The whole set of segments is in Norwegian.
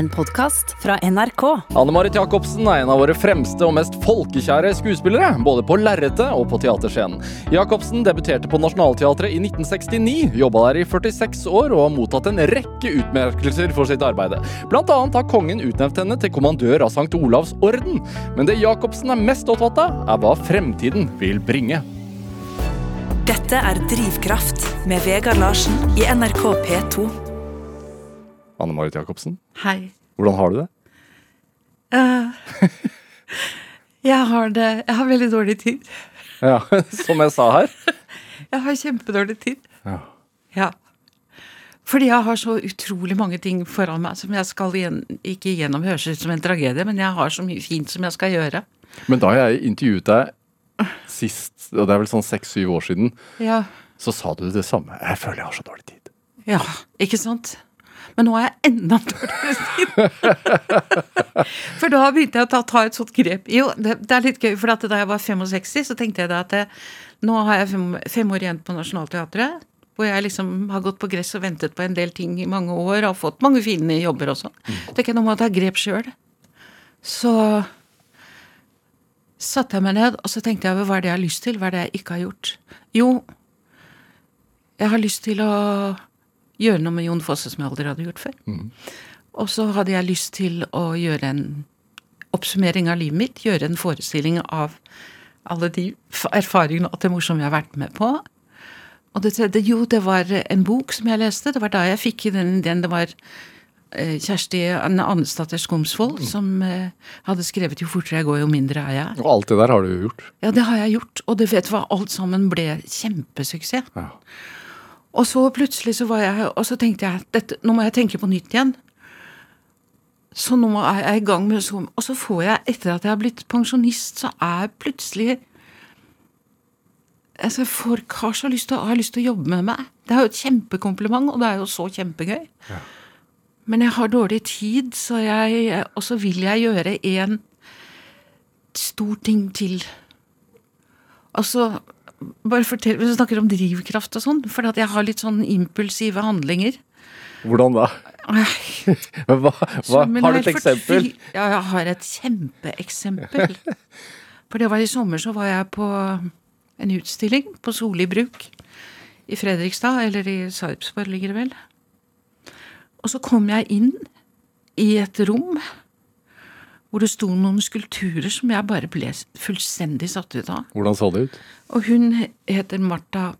En podkast fra NRK. Anne Marit Jacobsen er en av våre fremste og mest folkekjære skuespillere, både på lerretet og på teaterscenen. Jacobsen debuterte på Nationaltheatret i 1969, jobba der i 46 år og har mottatt en rekke utmerkelser for sitt arbeid. Blant annet har kongen utnevnt henne til kommandør av St. Olavs orden. Men det Jacobsen er mest opptatt av, er hva fremtiden vil bringe. Dette er Drivkraft med Vegard Larsen i NRK P2. Anne Marit Jacobsen, Hei. hvordan har du det? Uh, jeg har det Jeg har veldig dårlig tid. Ja, Som jeg sa her. Jeg har kjempedårlig tid. Ja. Ja. Fordi jeg har så utrolig mange ting foran meg som jeg skal igjen, ikke gjennom høres ut som en tragedie, men jeg har så mye fint som jeg skal gjøre. Men da jeg intervjuet deg sist, og det er vel sånn seks-syv år siden, Ja. så sa du det samme. Jeg føler jeg har så dårlig tid. ja. Ikke sant? Men nå har jeg enda dårligere tid. For da begynte jeg å ta, ta et sånt grep. Jo, det, det er litt gøy, for da jeg var 65, så tenkte jeg da at det, nå har jeg fem, fem år igjen på Nationaltheatret. Hvor jeg liksom har gått på gress og ventet på en del ting i mange år og fått mange fine jobber også. Tenker jeg nå må jeg ta grep sjøl. Så satte jeg meg ned, og så tenkte jeg hva er det jeg har lyst til? Hva er det jeg ikke har gjort? Jo, jeg har lyst til å gjøre noe med Jon Fosse som jeg aldri hadde gjort før. Og så hadde jeg lyst til å gjøre en oppsummering av livet mitt. Gjøre en forestilling av alle de erfaringene og det morsomme jeg har vært med på. Og det tredje, jo, det var en bok som jeg leste. Det var da jeg fikk den ideen. Det var eh, Kjersti Anne Annesdatter Skomsvold som eh, hadde skrevet 'Jo fortere jeg går, jo mindre er jeg'. Og alt det der har du jo gjort. Ja, det har jeg gjort, og det vet du hva, alt sammen ble kjempesuksess. Ja. Og så plutselig så var jeg Og så tenkte jeg dette, nå må jeg tenke på nytt igjen. Så nå er jeg i gang med så Og så får jeg, etter at jeg har blitt pensjonist, så er jeg plutselig altså Folk har så lyst til, har lyst til å jobbe med meg. Det er jo et kjempekompliment, og det er jo så kjempegøy. Men jeg har dårlig tid, så jeg, og så vil jeg gjøre en stor ting til. Altså, bare fortell, Vi snakker om drivkraft og sånn, for jeg har litt sånn impulsive handlinger. Hvordan da? Hva, hva, har du et eksempel? Ja, jeg har et kjempeeksempel. For det var i sommer så var jeg på en utstilling på Soli bruk i Fredrikstad, eller i Sarpsborg ligger det vel. Og så kom jeg inn i et rom hvor det sto noen skulpturer som jeg bare ble fullstendig satt ut av. Hvordan så det ut? Og hun heter Marta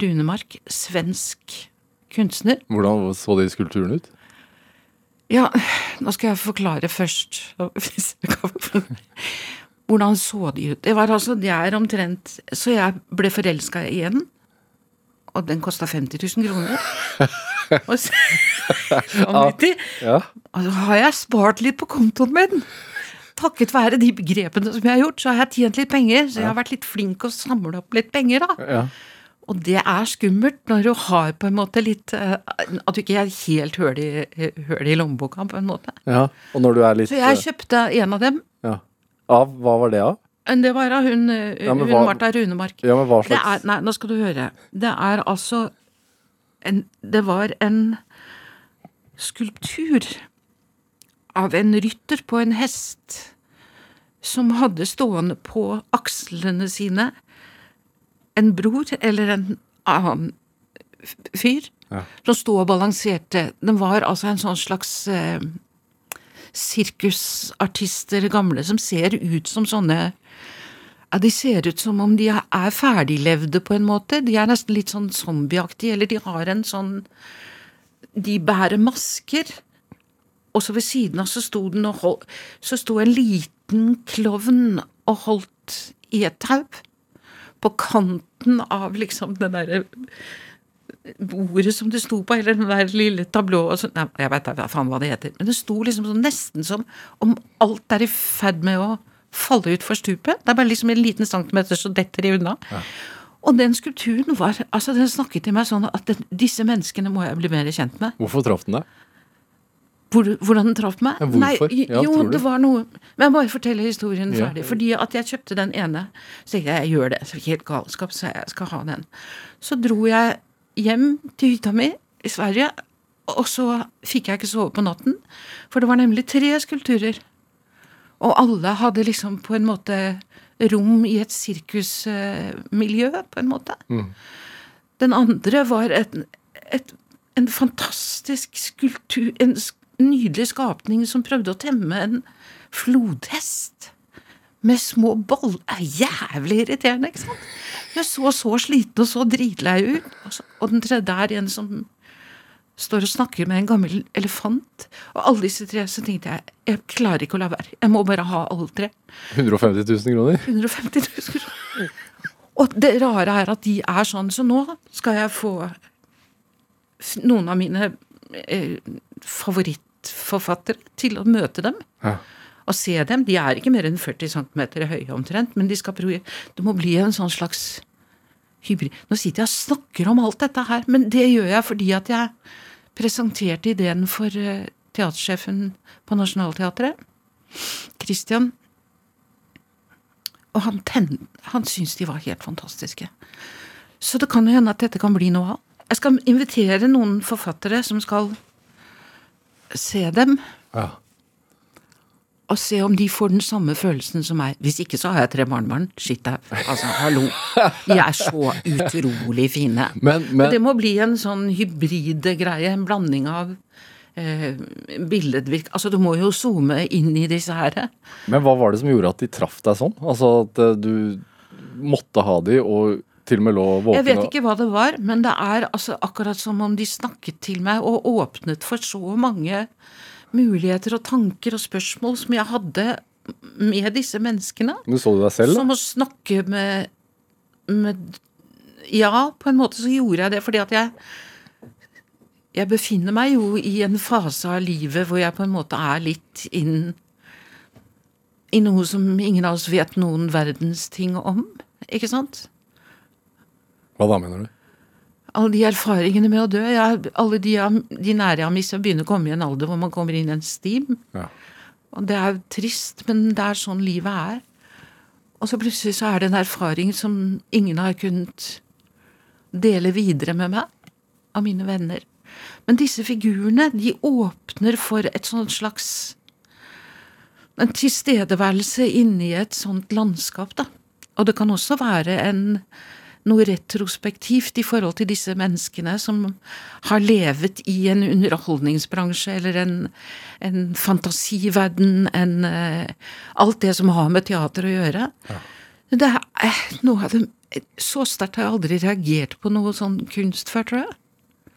Runemark, svensk kunstner. Hvordan så de skulpturene ut? Ja, nå skal jeg forklare først. Hvordan så de ut? Det var altså, det er omtrent Så jeg ble forelska i en, og den kosta 50 000 kroner. Og så, ja, Ja. Og så har jeg spart litt på kontoen min. Takket være de begrepene som jeg har gjort, så har jeg tjent litt penger. Så jeg har vært litt flink å samle opp litt penger, da. ja. Og det er skummelt når du har på en måte litt eh, At du ikke er helt høl i, høl i lommeboka, på en måte. ja. Og når du er litt Så jeg eh, kjøpte en av dem. ja. Av? Hva var det av? Det var av hun, eh, Ja, hun hva- Martha Runemark. Ja, men hva Det slags er, nei, nå skal du høre. Det er altså en, Det var en skulptur av en rytter på en hest som hadde stående på akslene sine en bror eller en annen fyr Ja. som sto og balanserte. Den var altså en sånn slags eh, sirkusartister, gamle, som ser ut som sånne ja, De ser ut som om de er ferdiglevde, på en måte. De er nesten litt sånn zombieaktige, eller de har en sånn De bærer masker. Og så ved siden av så sto, den og hold, så sto en liten klovn og holdt i et tau. På kanten av liksom det derre bordet som det sto på, eller den der lille tablået og så, Nei, jeg veit da faen hva det heter. Men det sto liksom sånn nesten som om alt er i ferd med å falle ut for stupet. Det er bare liksom en liten centimeter så detter de unna. Og den skulpturen var altså Den snakket til meg sånn at den, disse menneskene må jeg bli mer kjent med. Hvorfor traff den deg? Hvor, hvordan den traff meg? Ja, hvorfor? Nei, jo, ja, det var noe Men jeg bare fortelle historien Ja. ferdig. Fordi at jeg kjøpte den ene. Så jeg jeg gjør det. Så helt galskap, så jeg skal ha den. Så dro jeg hjem til hytta mi i Sverige Og så fikk jeg ikke sove på natten, for det var nemlig tre skulpturer. Og alle hadde liksom på en måte rom i et sirkusmiljø, på en måte. Den andre var et, et, en fantastisk skulptur, en nydelig skapning som prøvde å temme en flodhest. Med små boll... Det er jævlig irriterende, ikke sant? Jeg så så sliten og så dritlei ut. Og, så, og den tredje er en som står og snakker med en gammel elefant. Og alle disse tre, så tenkte jeg jeg klarer ikke å la være. Jeg må bare ha alle tre. 150 000 kroner? 150 000 kroner. Og det rare er at de er sånn, så nå skal jeg få noen av mine favorittforfattere til å møte dem. Ja. Og se dem. De er ikke mer enn 40 cm høye omtrent, men de skal prøve Det må bli en sånn slags hybrid Nå sitter jeg og snakker om alt dette her, men det gjør jeg fordi at jeg presenterte ideen for eh, teatersjefen på Nationaltheatret, Christian. Og han, ten, han syntes de var helt fantastiske. Så det kan jo hende at dette kan bli noe av. Jeg skal invitere noen forfattere som skal se dem, Ja. og se om de får den samme følelsen som meg. Hvis ikke så har jeg tre barnebarn. Shit, er- altså, hallo. De er så utrolig fine. Men, men Det må bli en sånn hybride greie, en blanding av eh, billedvirk... Altså, du må jo zoome inn i disse her. Men hva var det som gjorde at de traff deg sånn? Altså at eh, du måtte ha de, og til og med lå våken Jeg vet ikke hva det var, men det er altså akkurat som om de snakket til meg og åpnet for så mange muligheter og tanker og spørsmål som jeg hadde med disse menneskene. Men så du deg selv, da? Som å snakke med, med Ja, på en måte så gjorde jeg det, fordi at jeg Jeg befinner meg jo i en fase av livet hvor jeg på en måte er litt inn i noe som ingen av oss vet noen verdens ting om. Ikke sant? Hva da, mener du? Alle de erfaringene med å dø. Jeg, alle de, de nære jeg har mistet, begynner å komme i en alder hvor man kommer inn i en stim. Ja. Og det er trist, men det er sånn livet er. Og så plutselig så er det en erfaring som ingen har kunnet dele videre med meg, av mine venner. Men disse figurene, de åpner for et sånt slags En tilstedeværelse inni et sånt landskap, da. Og det kan også være en noe retrospektivt i forhold til disse menneskene som har levet i en underholdningsbransje eller en, en fantasiverden, en eh, Alt det som har med teater å gjøre. Det er eh, noe av det Så sterkt har jeg aldri reagert på noe sånn kunst før, tror jeg.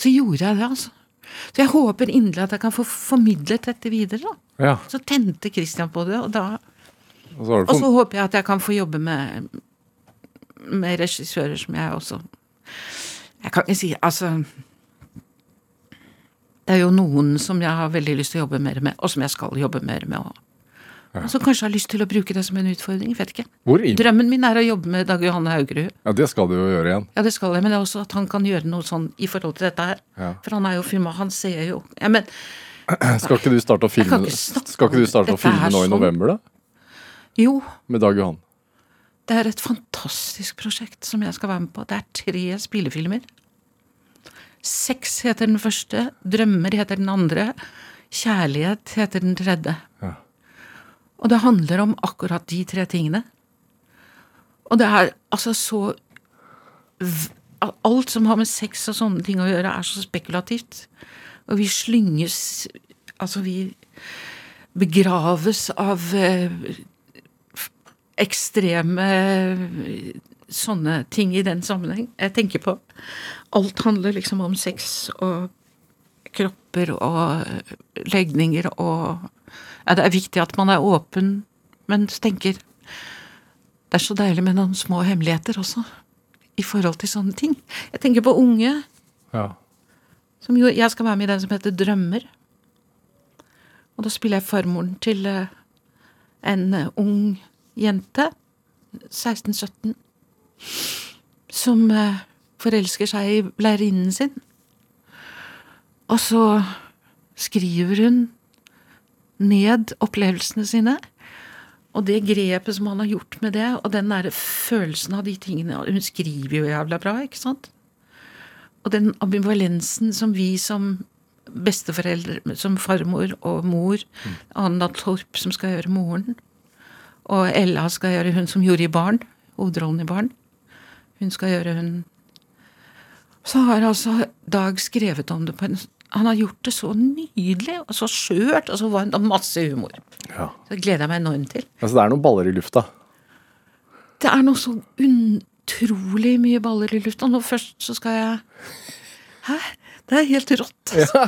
Så gjorde jeg det, altså. Så jeg håper inderlig at jeg kan få formidlet dette videre. da. ja. Så tente Christian på det, og da og så håper jeg at jeg kan få jobbe med, med regissører som jeg også Jeg kan ikke si Altså Det er jo noen som jeg har veldig lyst til å jobbe mer med, og som jeg skal jobbe mer med. Og som kanskje har lyst til å bruke det som en utfordring. Vet ikke. Drømmen min er å jobbe med Dag Johanne Haugerud. Ja, det skal du jo gjøre igjen. Ja, det skal jeg, men det er også at han kan gjøre noe sånn i forhold til dette her. Ja. For han er jo filma, han ser jo ja, men, Skal ikke du starte å filme ikke Skal ikke du starte å filme nå i sånn. november, da? Jo, Med Dag Johan? Det er et fantastisk prosjekt som jeg skal være med på. Det er tre spillefilmer. Sex heter den første, Drømmer heter den andre, Kjærlighet heter den tredje. Ja. Og det handler om akkurat de tre tingene. Og det er altså så Alt som har med sex og sånne ting å gjøre, er så spekulativt. Og vi slynges Altså, vi begraves av eh, ekstreme sånne ting i den sammenheng. Jeg tenker på Alt handler liksom om sex og kropper og legninger og ja, Det er viktig at man er åpen, men tenker Det er så deilig med noen små hemmeligheter også, i forhold til sånne ting. Jeg tenker på unge. Ja. Som jo, jeg skal være med i den som heter Drømmer. Og da spiller jeg farmoren til eh, en eh, ung jente, 16-17, som eh, forelsker seg i lærerinnen sin. Og så skriver hun ned opplevelsene sine. Og det grepet som han har gjort med det, og den der følelsen av de tingene Hun skriver jo jævla bra, ikke sant? og den ambivalensen som vi som besteforeldre, som farmor og mor, Anna Torp som skal gjøre moren, og Ella skal gjøre hun som gjorde i Barn, hovedrollen i Barn. Hun skal gjøre hun Så har altså Dag skrevet om det på en Han har gjort det så nydelig og så skjørt og så varmt og masse humor. Ja. Det gleder jeg meg enormt til. Altså, det er noen baller i lufta. Det er noe så utrolig mye baller i lufta. Nå først så skal jeg Hæ? Det er helt rått. Altså.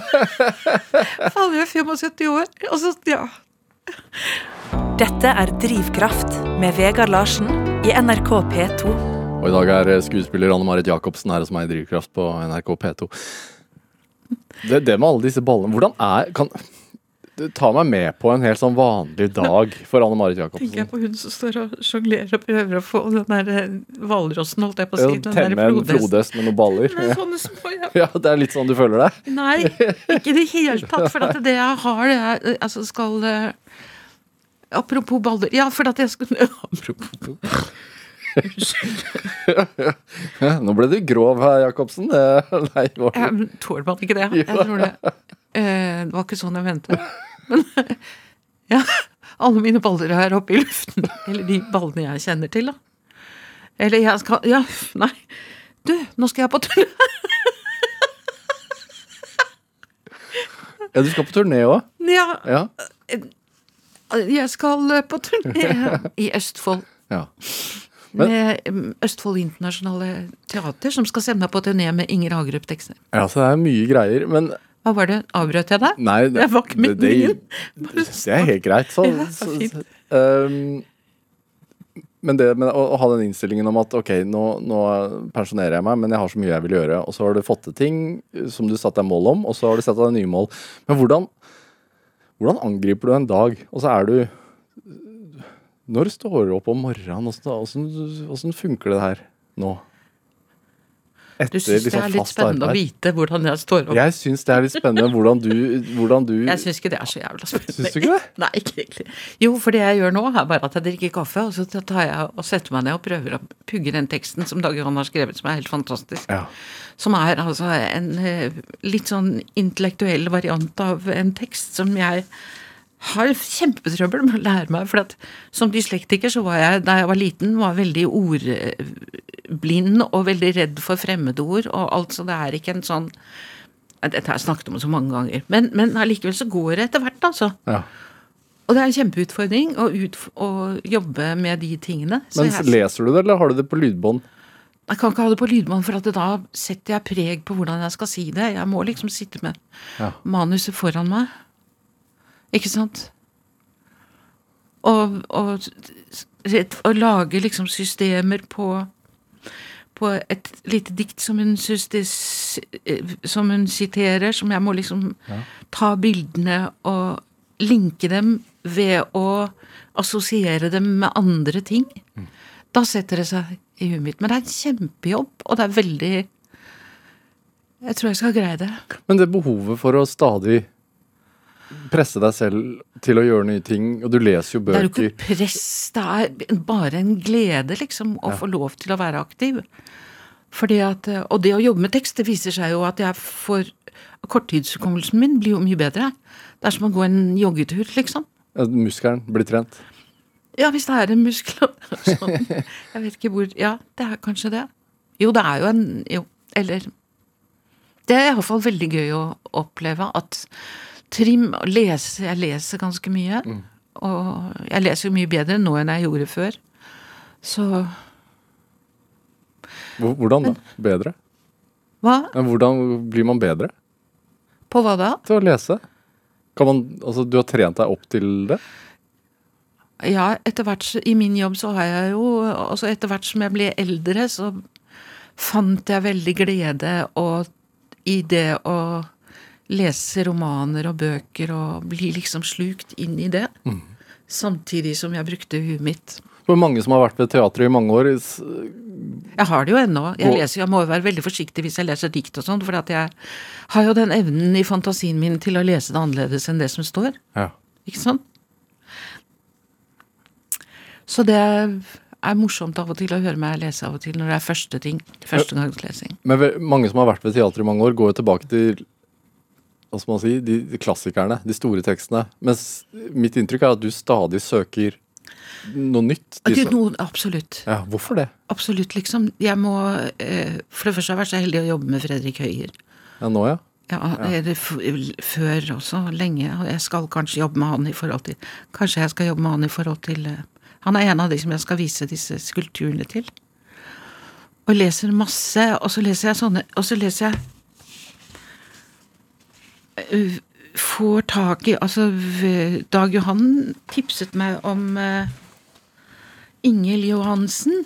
Faen, jeg er 75 år. Altså, ja. Dette er Drivkraft med Vegard Larsen i NRK P2. Og i dag er skuespiller Anne Marit Jacobsen her hos meg i Drivkraft på NRK P2. Det, det med alle disse ballene Hvordan er kan, Ta meg med på en helt sånn vanlig dag for Anne Marit Tenker jeg på hun som står og sjonglerer og prøver å få den der eh, hvalrossen, holdt jeg på å si. Den der Temme en flodhest med noen baller. Med sånne små, ja. ja, det er litt sånn du føler deg? Nei, ikke i det hele tatt. For at det jeg har, det er eh, altså skal eh, Apropos baller Ja, for at jeg skulle Apropos Unnskyld. Nå ble du grov her, Jacobsen. Nei, var tåler man ikke det? Jeg tror det. Det var ikke sånn jeg mente. Men ja, alle mine baller er oppe i luften. Eller de ballene jeg kjenner til, da. Eller jeg skal Ja, nei. Du, nå skal jeg på turné. Ja, du skal på turné òg? Ja, Ja. jeg skal eh, på turné i Østfold. ja. Men- Med Østfold Internasjonale Teater, som skal sende meg på turné med Inger Hagerup-tekster. Ja, så det er mye greier. Men Hva var det? Avbrøt jeg deg? nei, det, var ikke det, det, det er helt greit. Så, Ja, så, så, um, men det med å, å ha den innstillingen om at ok, nå, nå pensjonerer jeg meg, men jeg har så mye jeg vil gjøre, og så har du fått til ting som du satte deg mål om, og så har du satt deg nye mål. Men hvordan, hvordan angriper du en dag, og så er du Når står du opp om morgenen? Åssen funker det her nå? Du syns det er litt spennende å vite hvordan jeg står opp? Jeg syns det er litt spennende hvordan du, hvordan du Jeg syns ikke det er så jævla spennende. Syns du ikke det? Nei, ikke egentlig. Jo, for det jeg gjør nå, er bare at jeg drikker kaffe, og så tar jeg og setter meg ned og prøver å pugge den teksten som Dag Johan har skrevet, som er helt fantastisk. Ja. Som er altså en eh, litt sånn intellektuell variant av en tekst som jeg har kjempetrøbbel med å lære meg. For at som dyslektiker så var jeg, da jeg var liten, var veldig ordblind og veldig redd for fremmedord og alt, så det er ikke en sånn Dette har jeg snakket om så mange ganger. Men, men allikevel så går det etter hvert, altså. ja. Og det er en kjempeutfordring å, ut, å jobbe med de tingene. Så Men jeg- leser du det, eller har du det på lydbånd? jeg kan ikke ha det på lydbånd, for at da setter jeg preg på hvordan jeg skal si det. Jeg må liksom sitte med Ja. manuset foran meg. Ikke sant? Og, og, og lage liksom systemer på på et lite dikt som hun, synes eh, som hun siterer, som jeg må liksom ta bildene og linke dem ved å assosiere dem med andre ting. Da setter det seg i huet mitt. Men det er en kjempejobb, og det er veldig Jeg tror jeg skal greie det. Men det behovet for å stadig presse deg selv til å gjøre nye ting, og du leser jo bøker. Det er jo ikke press, det er bare en glede, liksom, å få lov til å være aktiv. Fordi at, Og det å jobbe med tekst, det viser seg jo at jeg får Korttidshukommelsen min blir jo mye bedre. Det er som å gå en joggetur, liksom. Muskelen blir trent. Ja, hvis det er en muskel sånn. Jeg vet ikke hvor Ja, det er kanskje det. Jo, det er jo en Jo, eller Det er iallfall veldig gøy å oppleve at trim lese, Jeg leser ganske mye. Og jeg leser jo mye bedre nå enn jeg gjorde før. Så Hvordan da? Bedre? Hva? Men hvordan blir man bedre På hva da? til å lese? Kan man, altså Du har trent deg opp til det? Ja, etter hvert I min jobb så har jeg jo altså Etter hvert som jeg ble eldre, så fant jeg veldig glede og, i det å lese romaner og bøker og bli liksom slukt inn i det. Samtidig som jeg brukte huet mitt. For mange som har vært ved teatret i mange år Jeg har det jo ennå. Jeg, leser, jeg må jo være veldig forsiktig hvis jeg leser dikt og sånn, for at jeg har jo den evnen i fantasien min til å lese det annerledes enn det som står. Ja. Ikke sant? Så det er morsomt av og til å høre meg lese av og til når det er første ting. Førstegangslesing. Men mange som har vært ved teater i mange år, går jo tilbake til hva skal man si, de, de klassikerne, de store tekstene. Mens mitt inntrykk er at du stadig søker noe nytt. De Det er noe, absolutt. ja, hvorfor det? Absolutt, liksom. Jeg må eh, For det første har jeg vært så heldig å jobbe med Fredrik Høyer. Ja, nå, ja. Ja, eller f før også, lenge. Og jeg skal kanskje jobbe med han i forhold til Kanskje jeg skal jobbe med han i forhold til eh, Han er en av de som jeg skal vise disse skulpturene til. Og leser masse, og så leser jeg sånne Og så leser jeg eh, Får tak i Altså, Dag Johan tipset meg om uh, Ingel Johansen,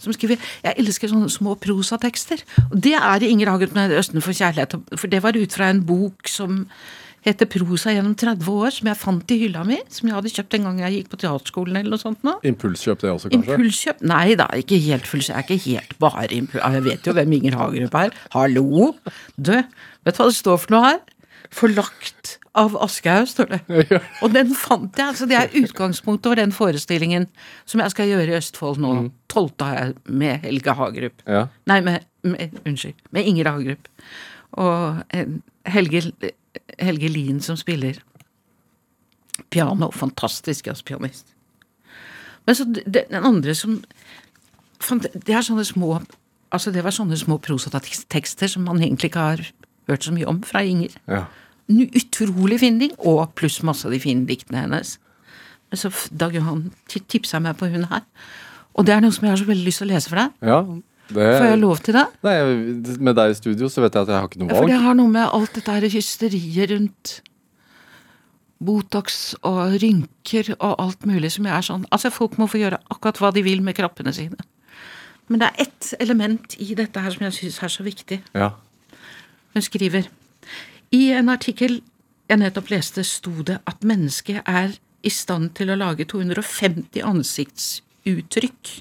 som skriver Jeg elsker sånne små prosatekster. Og det er det Inger Hagen med 'Østen for kjærlighet', for det var ut fra en bok som heter 'Prosa gjennom 30 år', som jeg fant i hylla mi, som jeg hadde kjøpt en gang jeg gikk på teaterskolen eller noe sånt nå. Impulskjøp det også, kanskje? Impulskjøp? Nei da, ikke helt full, jeg er ikke helt bare impuls... Jeg vet jo hvem Inger Hagerup er. Hallo! Du, vet du hva det står for noe her? Forlagt av Aschehoug, står det. Og den fant jeg. altså Det er utgangspunktet for den forestillingen som jeg skal gjøre i Østfold nå. 12. har jeg med Helge Hagerup. Ja. Nei, med, med Unnskyld. Med Inger Hagerup. Og eh, Helge, Helge Lien som spiller piano. Fantastisk jazzpianist. Men så den andre som fant- Det er sånne små Altså det var sånne små prosatekster som man egentlig ikke har hørt så mye om fra Inger. ja. Utrolig fin ding, og pluss masse av de fine diktene hennes. Så Dag Johan ti- tipsa meg på hun her. Og det er noe som jeg har så veldig lyst til å lese for deg. ja det, Får jeg lov til det? Nei, med deg i studio så vet jeg at jeg har ikke noe valg. Ja, for det har noe med alt dette her hysteriet rundt Botox og rynker og alt mulig som jeg er sånn Altså, folk må få gjøre akkurat hva de vil med kroppene sine. Men det er ett element i dette her som jeg syns er så viktig. Ja. Hun skriver I en artikkel jeg nettopp leste, sto det at mennesket er i stand til å lage 250 ansiktsuttrykk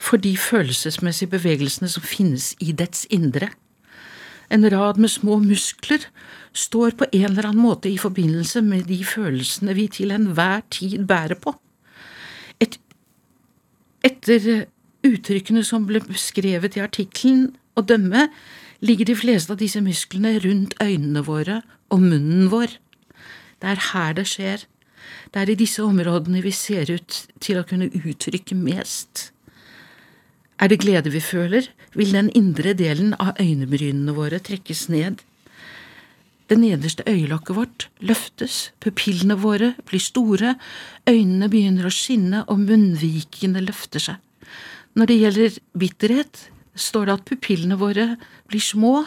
for de følelsesmessige bevegelsene som finnes i dets indre. En rad med små muskler står på en eller annen måte i forbindelse med de følelsene vi til enhver tid bærer på. Et, etter uttrykkene som ble beskrevet i artikkelen å dømme, ligger de fleste av disse musklene rundt øynene våre og munnen vår. Det er her det skjer. Det er i disse områdene vi ser ut til å kunne uttrykke mest. Er det glede vi føler, vil den indre delen av øynebrynene våre trekkes ned. Det nederste øyelokket vårt løftes, pupillene våre blir store, øynene begynner å skinne og munnvikene løfter seg. Når det gjelder bitterhet, står det at pupillene våre blir små,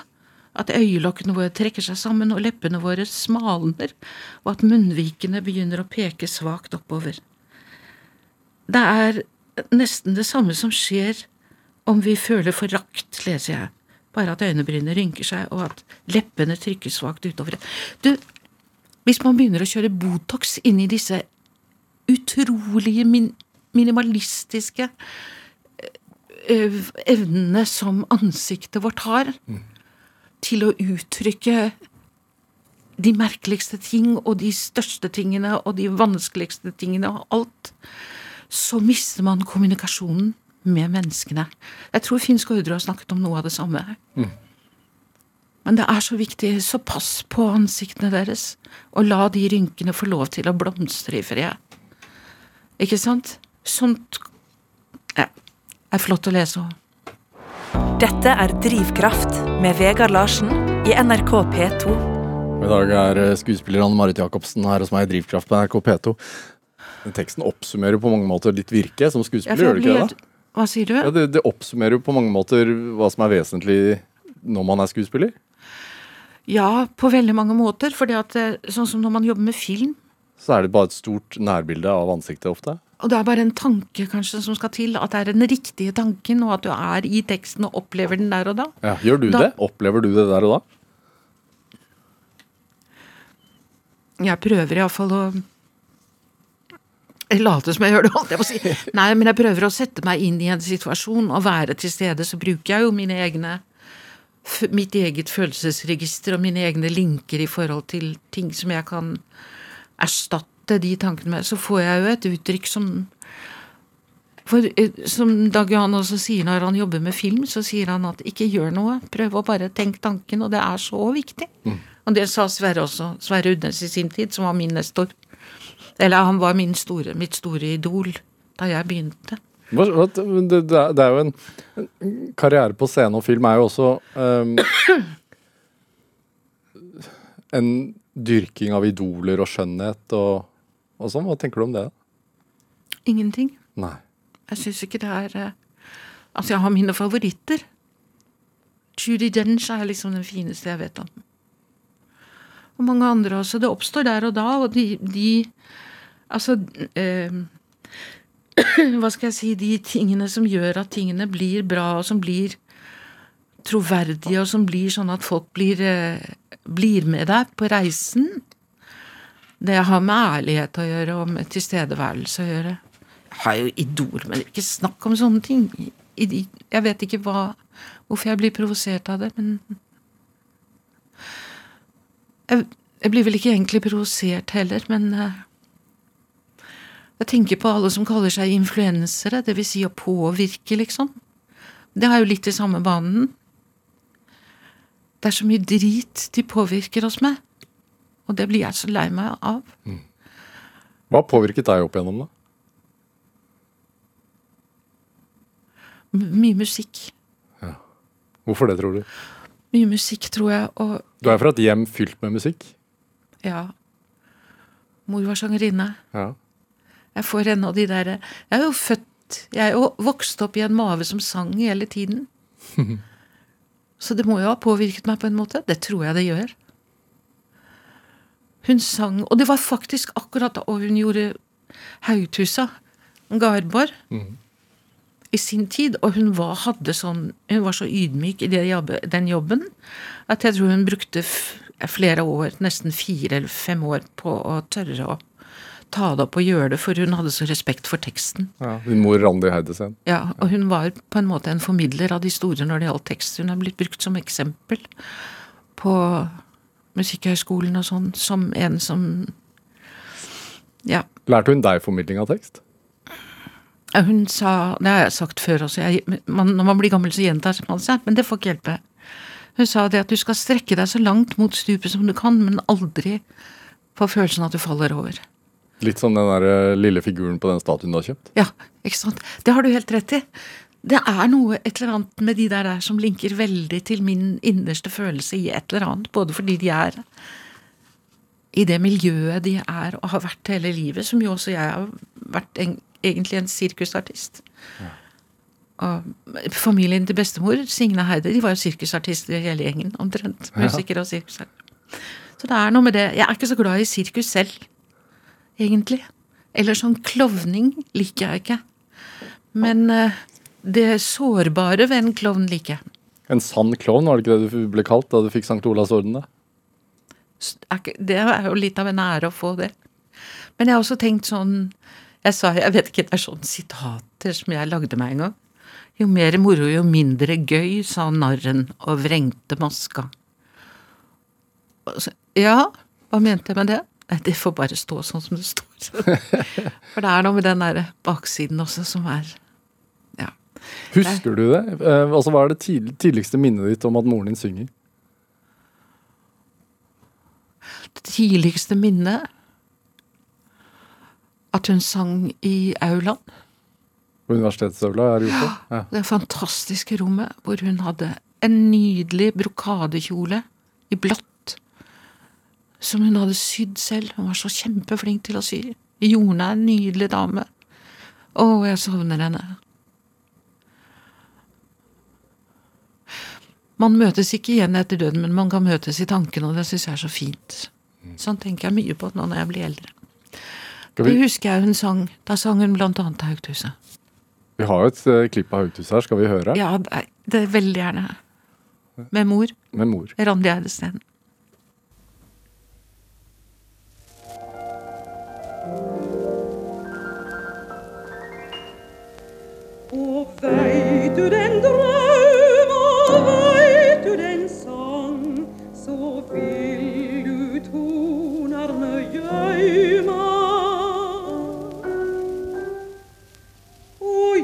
at øyelokkene våre trekker seg sammen og leppene våre smalner, og at munnvikene begynner å peke svakt oppover. Det er nesten det samme som skjer om vi føler forakt, leser jeg, bare at øynebrynene rynker seg, og at leppene trykker svakt utover. Du, hvis man begynner å kjøre Botox inn i disse utrolige min minimalistiske evnene som ansiktet vårt har til å uttrykke de merkeligste ting og de største tingene og de vanskeligste tingene og alt, så mister man kommunikasjonen med menneskene. Jeg tror Finn Skårderud har snakket om noe av det samme. Men det er så viktig, så pass på ansiktene deres, og la de rynkene få lov til å blomstre i fred. Ikke sant? Sånt ja, er flott å lese òg. Dette er Drivkraft med Vegard Larsen i NRK P2. I dag er eh, skuespiller Anne Marit Jacobsen her hos meg i Drivkraft på NRK P2. Den teksten oppsummerer på mange måter ditt virke som skuespiller, gjør det ikke det? da? Hva sier du? Ja, det, det oppsummerer jo på mange måter hva som er vesentlig når man er skuespiller. Ja, på veldig mange måter. For sånn som når man jobber med film, Så er det bare et stort nærbilde av ansiktet ofte. Og det er bare en tanke kanskje som skal til, at det er den riktige tanken, og at du er i teksten og opplever den der og da. Ja, Gjør du Da- det? Opplever du det der og da? Jeg prøver iallfall å jeg later som jeg gjør det, holdt jeg på å si. Nei, men jeg prøver å sette meg inn i en situasjon og være til stede. Så bruker jeg jo mine egne mitt eget følelsesregister og mine egne linker i forhold til ting som jeg kan erstatte de tankene med. Så får jeg jo et uttrykk som For eh, som Dag Johan også sier når han jobber med film, så sier han at ikke gjør noe, prøv å bare tenke tanken, og det er så viktig. Og det sa Sverre også, Sverre Udnes i sin tid, som var min nestor. Eller han var min store, mitt store idol da jeg begynte. Det, er jo en, en karriere på scene og film er jo også um, en dyrking av idoler og skjønnhet og, og sånn. Hva tenker du om det? Ingenting. Nei. Jeg syns ikke det er eh, Altså, jeg har mine favoritter. Judy Dench er liksom den fineste jeg vet om. Og mange andre også. Det oppstår der og da, og de, de Altså eh, Hva skal jeg si De tingene som gjør at tingene blir bra, og som blir troverdige, og som blir sånn at folk blir, eh, blir med deg på reisen. Det har med ærlighet å gjøre, og med tilstedeværelse å gjøre. Jeg har jo idol, men ikke snakk om sånne ting. Jeg vet ikke hva, hvorfor jeg blir provosert av det, men jeg, blir vel ikke egentlig provosert heller, men eh, jeg tenker på alle som kaller seg influensere, vil si å påvirke, liksom. Det er jo litt i samme banen. Det er så mye drit de påvirker oss med, og det blir jeg så lei meg av. Hva påvirket deg opp igjennom, da? M mye musikk. Hvorfor det, tror du? Mye musikk, tror jeg, og Du er fra et hjem fylt med musikk? ja Mor var sangerinne. Ja. Jeg får ennå de derre Jeg er jo født Jeg er jo vokst opp i en mage som sang hele tiden. Så det må jo ha påvirket meg på en måte. Det tror jeg det gjør. Hun sang Og det var faktisk akkurat da hun gjorde Haugtussa, Garborg, i sin tid. Og hun var, sånn Hun var så ydmyk i det den jobben at jeg tror hun brukte flere år, nesten fire eller fem år, på å tørre å ta det opp og gjøre det, for hun hadde så respekt for teksten. ja. Hun mor Randi Heidesen. Ja, Og hun var på en måte en formidler av de store når det gjaldt tekst. Hun er blitt brukt som eksempel på Musikkhøgskolen og sånn, som en som Ja. Lærte hun deg formidling av tekst? Hun sa Det har jeg sagt før også. Jeg, man, når man blir gammel, så gjentar man seg. Men det får ikke hjelpe. Hun sa det at du skal strekke deg så langt mot stupet som du kan, men aldri få følelsen at du faller over. Litt som den der eh, lille figuren på den statuen du har kjøpt? Ja, ikke sant. Det har du helt rett i. Det er noe et eller annet med de der, der som linker veldig til min innerste følelse i et eller annet. Både fordi de er i det miljøet de er og har vært hele livet, som jo også jeg har vært en, egentlig en sirkusartist. Og familien til bestemor, Signe Heide, de var jo sirkusartister hele gjengen, omtrent. Musikere og sirkusartister. Så det er noe med det. Jeg er ikke så glad i sirkus selv, egentlig. Eller sånn klovning liker jeg ikke. Men eh, det sårbare ved en klovn liker jeg. En sann klovn, var det ikke det du ble kalt da du fikk St. Olavs orden? Det er jo litt av en ære å få det. Men jeg har også tenkt sånn Jeg sa, jeg vet ikke, det er sånne sitater som jeg lagde meg en gang. Jo mer moro, jo mindre gøy, sa narren og vrengte maska. Ja, hva mente jeg med det? Nei, det får bare stå sånn som det står. For det er noe med den der baksiden også som er. Husker du det? Eh, altså, Hva er det tidligste minnet ditt om at moren din synger? Det tidligste minnet At hun sang i aulaen. På universitetsaula her i Oslo? Ja. Det fantastiske rommet hvor hun hadde en nydelig brokadekjole i blått. Som hun hadde sydd selv. Hun var så kjempeflink til å sy. Jone er en nydelig dame. Å, jeg savner henne. Man møtes ikke igjen etter døden, men man kan møtes i tankene, og det syns jeg er så fint. Sånn tenker jeg mye på nå når jeg blir eldre. Vi... Det husker jeg hun sang. Da sang hun blant annet Haugthuset. vi har jo et uh, klipp av Haugthuset her, skal vi høre? Ja, det det er veldig gjerne. Med mor. Med mor. Randi Eidesen. Og veit du den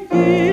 be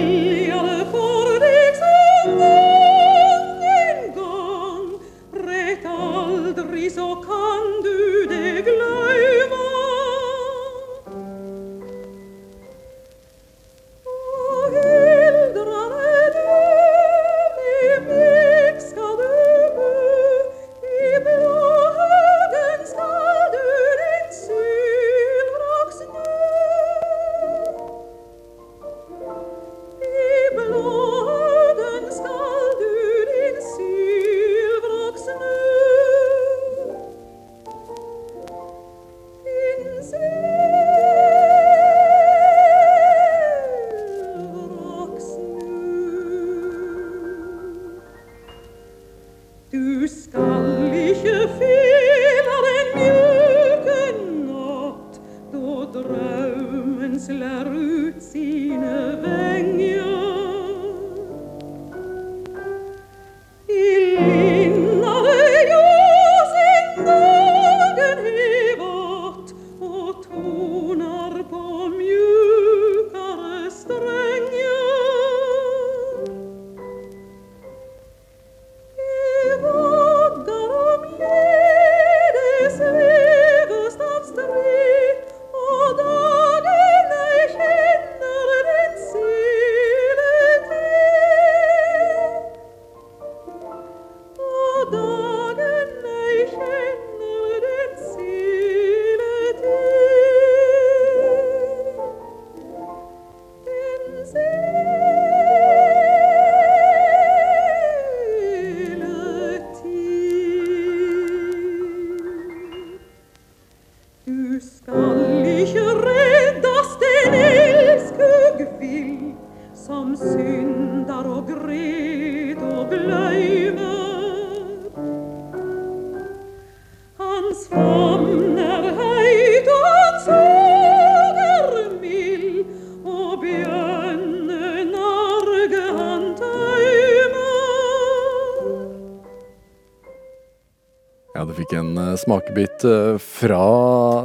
smakebit eh, fra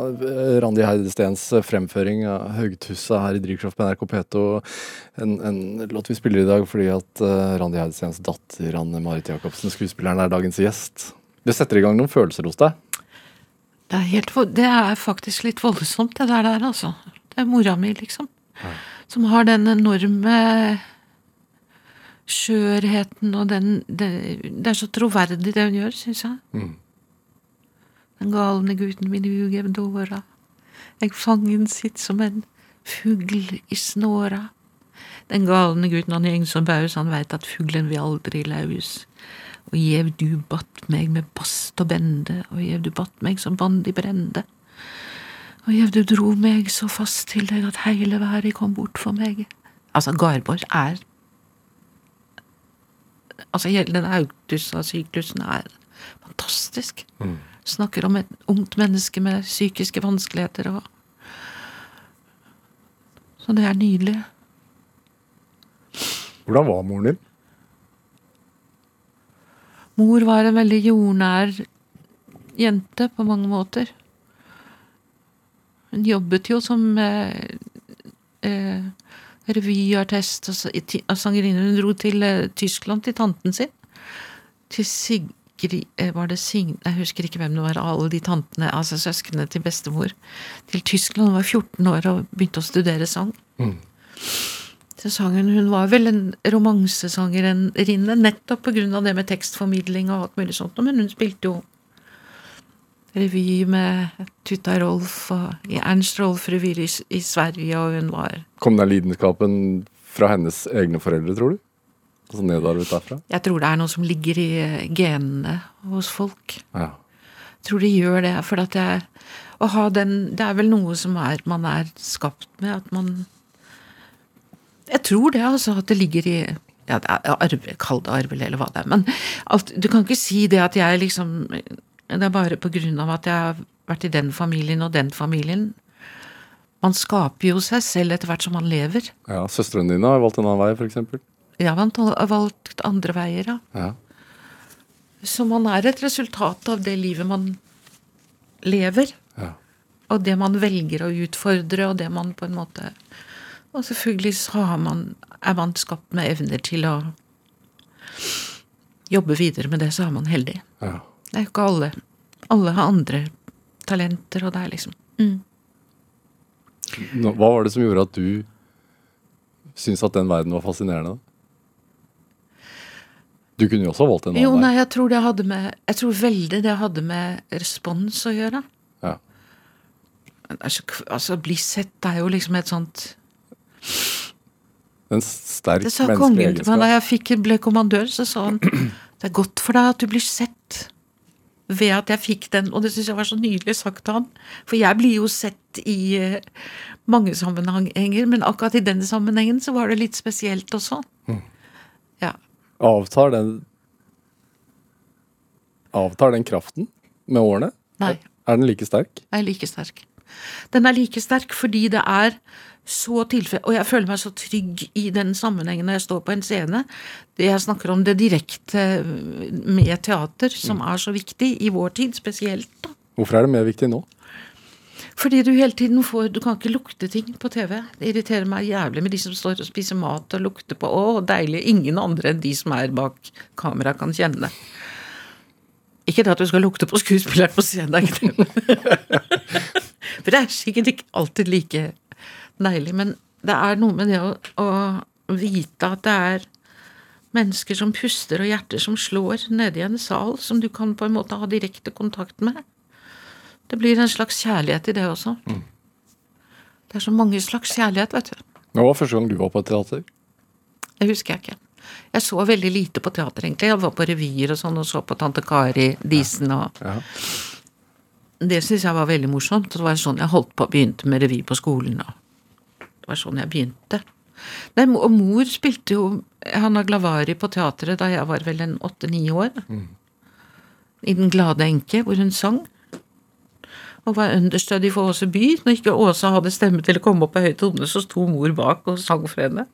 eh, Randi Heidestens fremføring av Haugtussa her i Drivkraft på NRK P2. En, en låt vi spiller i dag fordi at eh, Randi Heidestens datter Anne Marit Jacobsen, skuespilleren, er dagens gjest. Det setter i gang noen følelser hos deg. Det er, helt, det er faktisk litt voldsomt, det der, der altså. Det er mora mi, liksom. Som har den enorme skjørheten og den det, det er så troverdig, det hun gjør, syns jeg. Mm. Den galne gutten min ugev dåra. Eg fangen sitt som en fugl i snåra. Den galne gutten han gjeng som baus, han veit at fuglen vil aldri laus. Og gjev du batt meg med bast og bende, og gjev du batt meg som band i brende. Og gjev du dro meg så fast til deg at heile verda kom bort for meg. Altså, Garborg er Altså, hele den Augtussa-syklusen er fantastisk. Snakker om et ungt menneske med psykiske vanskeligheter og Så det er nydelig. Hvordan var moren din? Mor var en veldig jordnær jente på mange måter. Hun jobbet jo som eh, eh, revyartist og sangerinne. Hun dro til eh, Tyskland, til tanten sin. Til eh, Var det Signe Jeg husker ikke hvem det var, alle de tantene, altså søsknene til bestemor. Til Tyskland. Hun var 14 år og begynte å studere sang. Til sangen, Hun var vel en romansesangerinne, nettopp pga. det med tekstformidling og alt mulig sånt, men hun spilte jo revy med Tutta Rolf og i Ernst Rolf-revyer i, i Sverige, og hun var Kom den lidenskapen fra hennes egne foreldre, tror du? Altså nedarvet derfra? Jeg tror det er noe som ligger i eh, genene hos folk. Ja. Jeg tror de gjør det, for at jeg Å ha den Det er vel noe som er, man er skapt med, at man Jeg tror det, altså, at det ligger i ja, det er arve, Kall det arvelig, eller hva det er. Men alt, du kan ikke si det at jeg liksom Det er bare på grunn av at jeg har vært i den familien og den familien. Man skaper jo seg selv etter hvert som man lever. ja. Søstrene dine har valgt en annen vei, f.eks.? Jeg har valgt andre veier, ja. Ja. Så man er et resultat av det livet man lever. ja. Og det man velger å utfordre, og det man på en måte Og selvfølgelig så har man, er man skapt med evner til å jobbe videre med det, så er man heldig. ja. Det er jo ikke alle. Alle har andre talenter, og det er liksom mm. Hva var det som gjorde at du syntes at den verden var fascinerende? da? Du kunne jo også valgt en annen Jo, nei, jeg tror det hadde med Jeg tror veldig det hadde med respons å gjøre. Ja. Altså, altså bli sett er jo liksom et sånt En sterk Det sa menneskelig kongen til meg da jeg fikk, ble kommandør, så sa han det er godt for deg at du blir sett ved at jeg fikk den, og det syns jeg var så nydelig sagt av han. For jeg blir jo sett i eh, mange sammenhenger, men akkurat i den sammenhengen så var det litt spesielt også. Ja. Avtar den Avtar den kraften med årene? Nei. Er den like sterk? er like sterk. Den er like sterk fordi det er så tilfelle Og jeg føler meg så trygg i den sammenhengen når jeg står på en scene. Det jeg snakker om det direkte med teater, som er så viktig i vår tid spesielt. da. Hvorfor er det mer viktig nå? Fordi du hele tiden får Du kan ikke lukte ting på TV. Det irriterer meg jævlig med de som står og spiser mat og lukter på Å, deilig. Ingen andre enn de som er bak kamera, kan kjenne. Ikke det at du skal lukte på skuespilleren på scenen, det. For det er sikkert ikke alltid like deilig, men det er noe med det å, å vite at det er mennesker som puster og hjerter som slår nede i en sal, som du kan på en måte ha direkte kontakt med. Det blir en slags kjærlighet i det også. Det er så mange slags kjærlighet, vet du. Nå var første gang du var på et teater. Det husker jeg ikke. Jeg så veldig lite på teater, egentlig. Jeg var på revyer og sånn, og så på Tante Kari Disen og Ja. Det syns jeg var veldig morsomt. Det var sånn jeg holdt på, begynte med revy på skolen. Og det var sånn jeg begynte. Nei, og mor spilte jo Hanna Glavari på teatret da jeg var vel en åtte-ni år. I Den glade enke, hvor hun sang. Og var understudy for Åse By. Når ikke Åse hadde stemme til å komme opp på høy tone, så sto mor bak og sang for henne.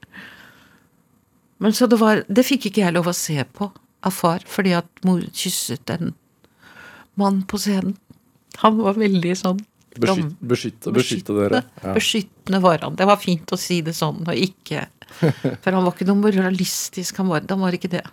Men så det var Det fikk ikke jeg lov å se på av far, fordi at mor kysset en mann på scenen. Han var veldig sånn Beskyt, beskytte, beskytte dere. Ja. Beskyttende var han. Det var fint å si det sånn, og ikke For han var ikke noe moralistisk, han var, han var ikke det.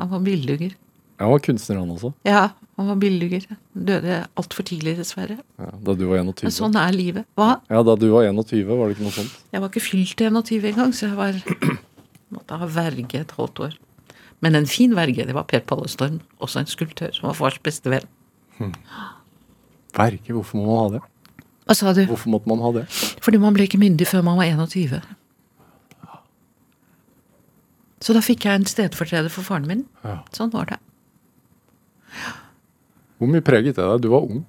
Han var bildugger. Han var kunstner, han også. Ja, han var bildugger. Døde altfor tidlig, dessverre. Ja, da du var 21. Men sånn er livet. Hva? Ja, da du var 21, var det ikke noe sånt? Jeg var ikke fylt 21 engang, så jeg var måtte ha verge et halvt år. Men en fin verge, det var Per Pallestorm, også en skulptør, som var fars beste venn. Verge, hvorfor må man ha det? Hva sa du? Hvorfor måtte man ha det? Fordi man ble ikke myndig før man var 21. Så da fikk jeg en stedfortreder for faren min. Ja. Sånn var det. Hvor mye preget det deg? Du var ung.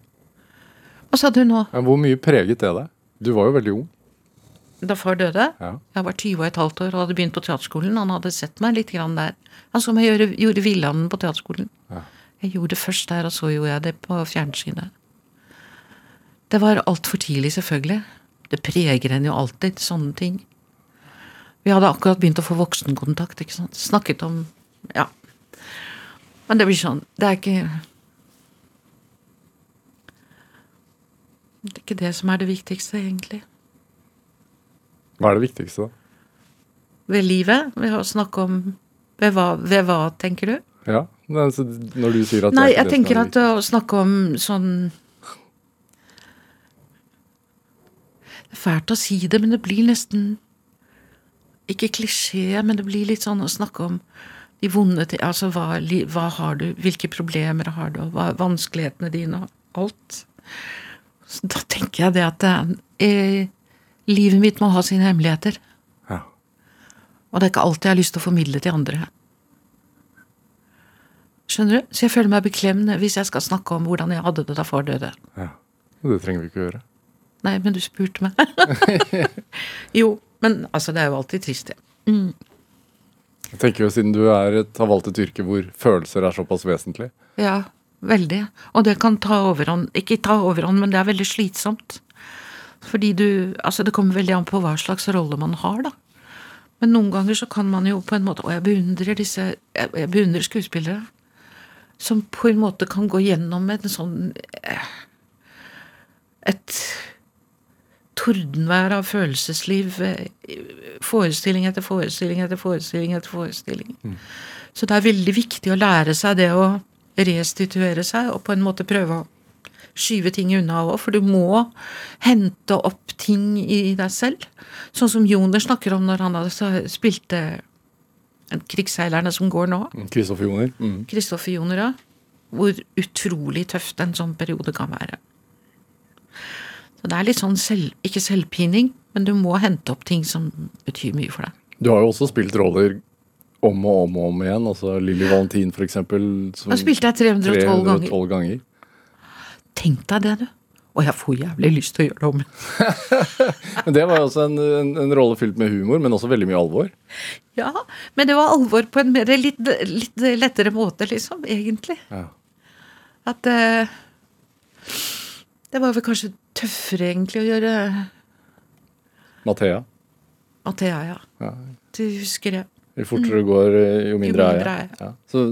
Hva sa du nå? Ja, hvor mye preget det deg? Du var jo veldig ung. Da far døde? Ja. Jeg var 20 og et halvt år og hadde begynt på teaterskolen. Han hadde sett meg litt grann der. Han så meg gjøre, gjorde Villanden på teaterskolen. Ja. Jeg gjorde det først der, og så gjorde jeg det på fjernsynet. Det var altfor tidlig, selvfølgelig. Det preger en jo alltid, sånne ting. Vi hadde akkurat begynt å få voksenkontakt, ikke sant. Snakket om Ja. Men det blir sånn Det er ikke Det er ikke det som er det viktigste, egentlig. Hva er det viktigste, da? Ved livet? Ved å snakke om Ved hva, ved hva tenker du? Ja, men Når du sier at Nei, jeg tenker er at å snakke om sånn Det er fælt å si det, men det blir nesten Ikke klisjé, men det blir litt sånn å snakke om de vonde ting Altså hva, hva har du, hvilke problemer har du, og hva er vanskelighetene dine, og alt. Så da tenker jeg det at eh, livet mitt må ha sine hemmeligheter. Ja. Og det er ikke alltid jeg har lyst til å formidle til andre. Skjønner du? Så jeg føler meg beklemt hvis jeg skal snakke om hvordan jeg hadde det da far døde. ja. Det trenger vi ikke å gjøre. Nei, men du spurte meg. jo, men altså, det er jo alltid trist, det. Jeg tenker jo Siden du er et, har valgt et yrke hvor følelser er såpass vesentlig. Ja, veldig. Og det kan ta overhånd. Ikke ta overhånd, men det er veldig slitsomt. Fordi du Altså, det kommer veldig an på hva slags rolle man har, da. Men noen ganger så kan man jo på en måte Og jeg beundrer disse Jeg, jeg beundrer skuespillere som på en måte kan gå gjennom en sånn eh, Et tordenvær av følelsesliv. eh, Forestilling etter forestilling etter forestilling etter forestilling. Så det er veldig viktig å lære seg det å restituere seg, og på en måte prøve å skyve ting unna òg, for du må hente opp ting i deg selv. Sånn som Joner snakker om når han spilte krigsseilerne som går nå. Kristoffer Joner. Mm. Kristoffer Joner, ja. Hvor utrolig tøft en sånn periode kan være. Så det er litt sånn selv, ikke selvpining, men du må hente opp ting som betyr mye for deg. Du har jo også spilt roller om og om og om igjen. altså Lilly Valentin, eksempel. som- Da spilte jeg 312 ganger. 312 ganger. Tenk deg det, du. Og jeg får jævlig lyst til å gjøre det om. Men Det var jo også en, en, en rolle fylt med humor, men også veldig mye alvor. Ja, men det var alvor på en mer litt, litt lettere måte, liksom, egentlig. Ja. At uh, Det var vel kanskje tøffere, egentlig, å gjøre Mathea. Mathea, ja. Ja. Du husker det. Jo fortere det går, eh, jo mindre er mindre er jeg. Ja. Så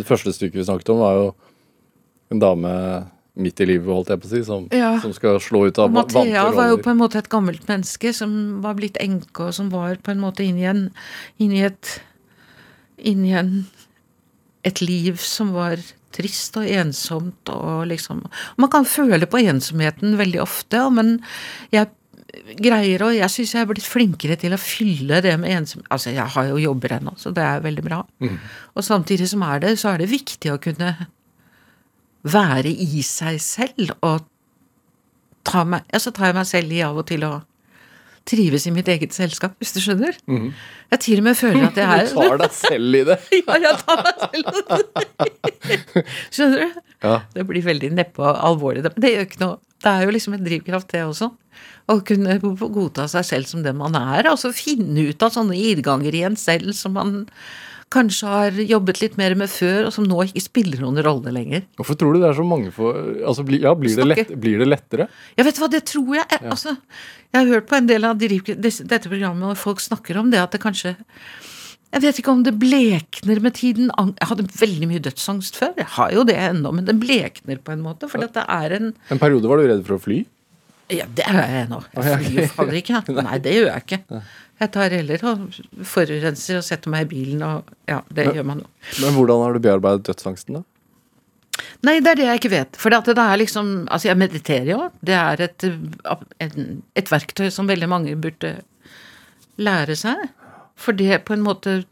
det første stykket vi snakket om, var jo en dame midt i livet, holdt jeg på å si, som, Ja. som skal slå ut av Og va- Mathea var jo på en måte et gammelt menneske som var blitt enke, og som var på en måte inni en Inni et Inni en et liv som var trist og ensomt og liksom Man kan føle på ensomheten veldig ofte, men jeg greier og jeg syns jeg er blitt flinkere til å fylle det med ensomhet Altså, jeg har jo jobber ennå, så det er veldig bra. Og samtidig som er det, så er det viktig å kunne være i seg selv og ta meg, ja, så tar jeg meg selv i av og til å trives i mitt eget selskap, hvis du skjønner. Jeg til og med føler at jeg er Du tar deg selv i det. Ja, jeg tar meg selv i det. Skjønner du? Ja. Det blir veldig neppe alvorlig. Det gjør ikke noe. Det er jo liksom en drivkraft, det også. Å kunne godta seg selv som den man er. Altså finne ut av sånne irrganger i en selv som man kanskje har jobbet litt mer med før, og som nå ikke spiller noen rolle lenger. Hvorfor tror du det er så mange for altså, ja, blir, det lett, blir det lettere? Ja, vet du hva, det tror jeg. Jeg, altså, jeg har hørt på en del av dette programmet hvor folk snakker om det at det kanskje Jeg vet ikke om det blekner med tiden. Jeg hadde veldig mye dødsangst før. Jeg har jo det ennå, men den blekner på en måte. For det er en En periode var du redd for å fly? Ja, det er jeg nå. Jeg flyr jo fader ikke. Nei, det gjør jeg ikke. Jeg tar heller og forurenser og setter meg i bilen og Ja, det gjør man jo. Men hvordan har du bearbeidet dødsangsten, da? Nei, det er det jeg ikke vet. For det er liksom Altså, jeg mediterer jo. Det er et, et verktøy som veldig mange burde lære seg. For det på en måte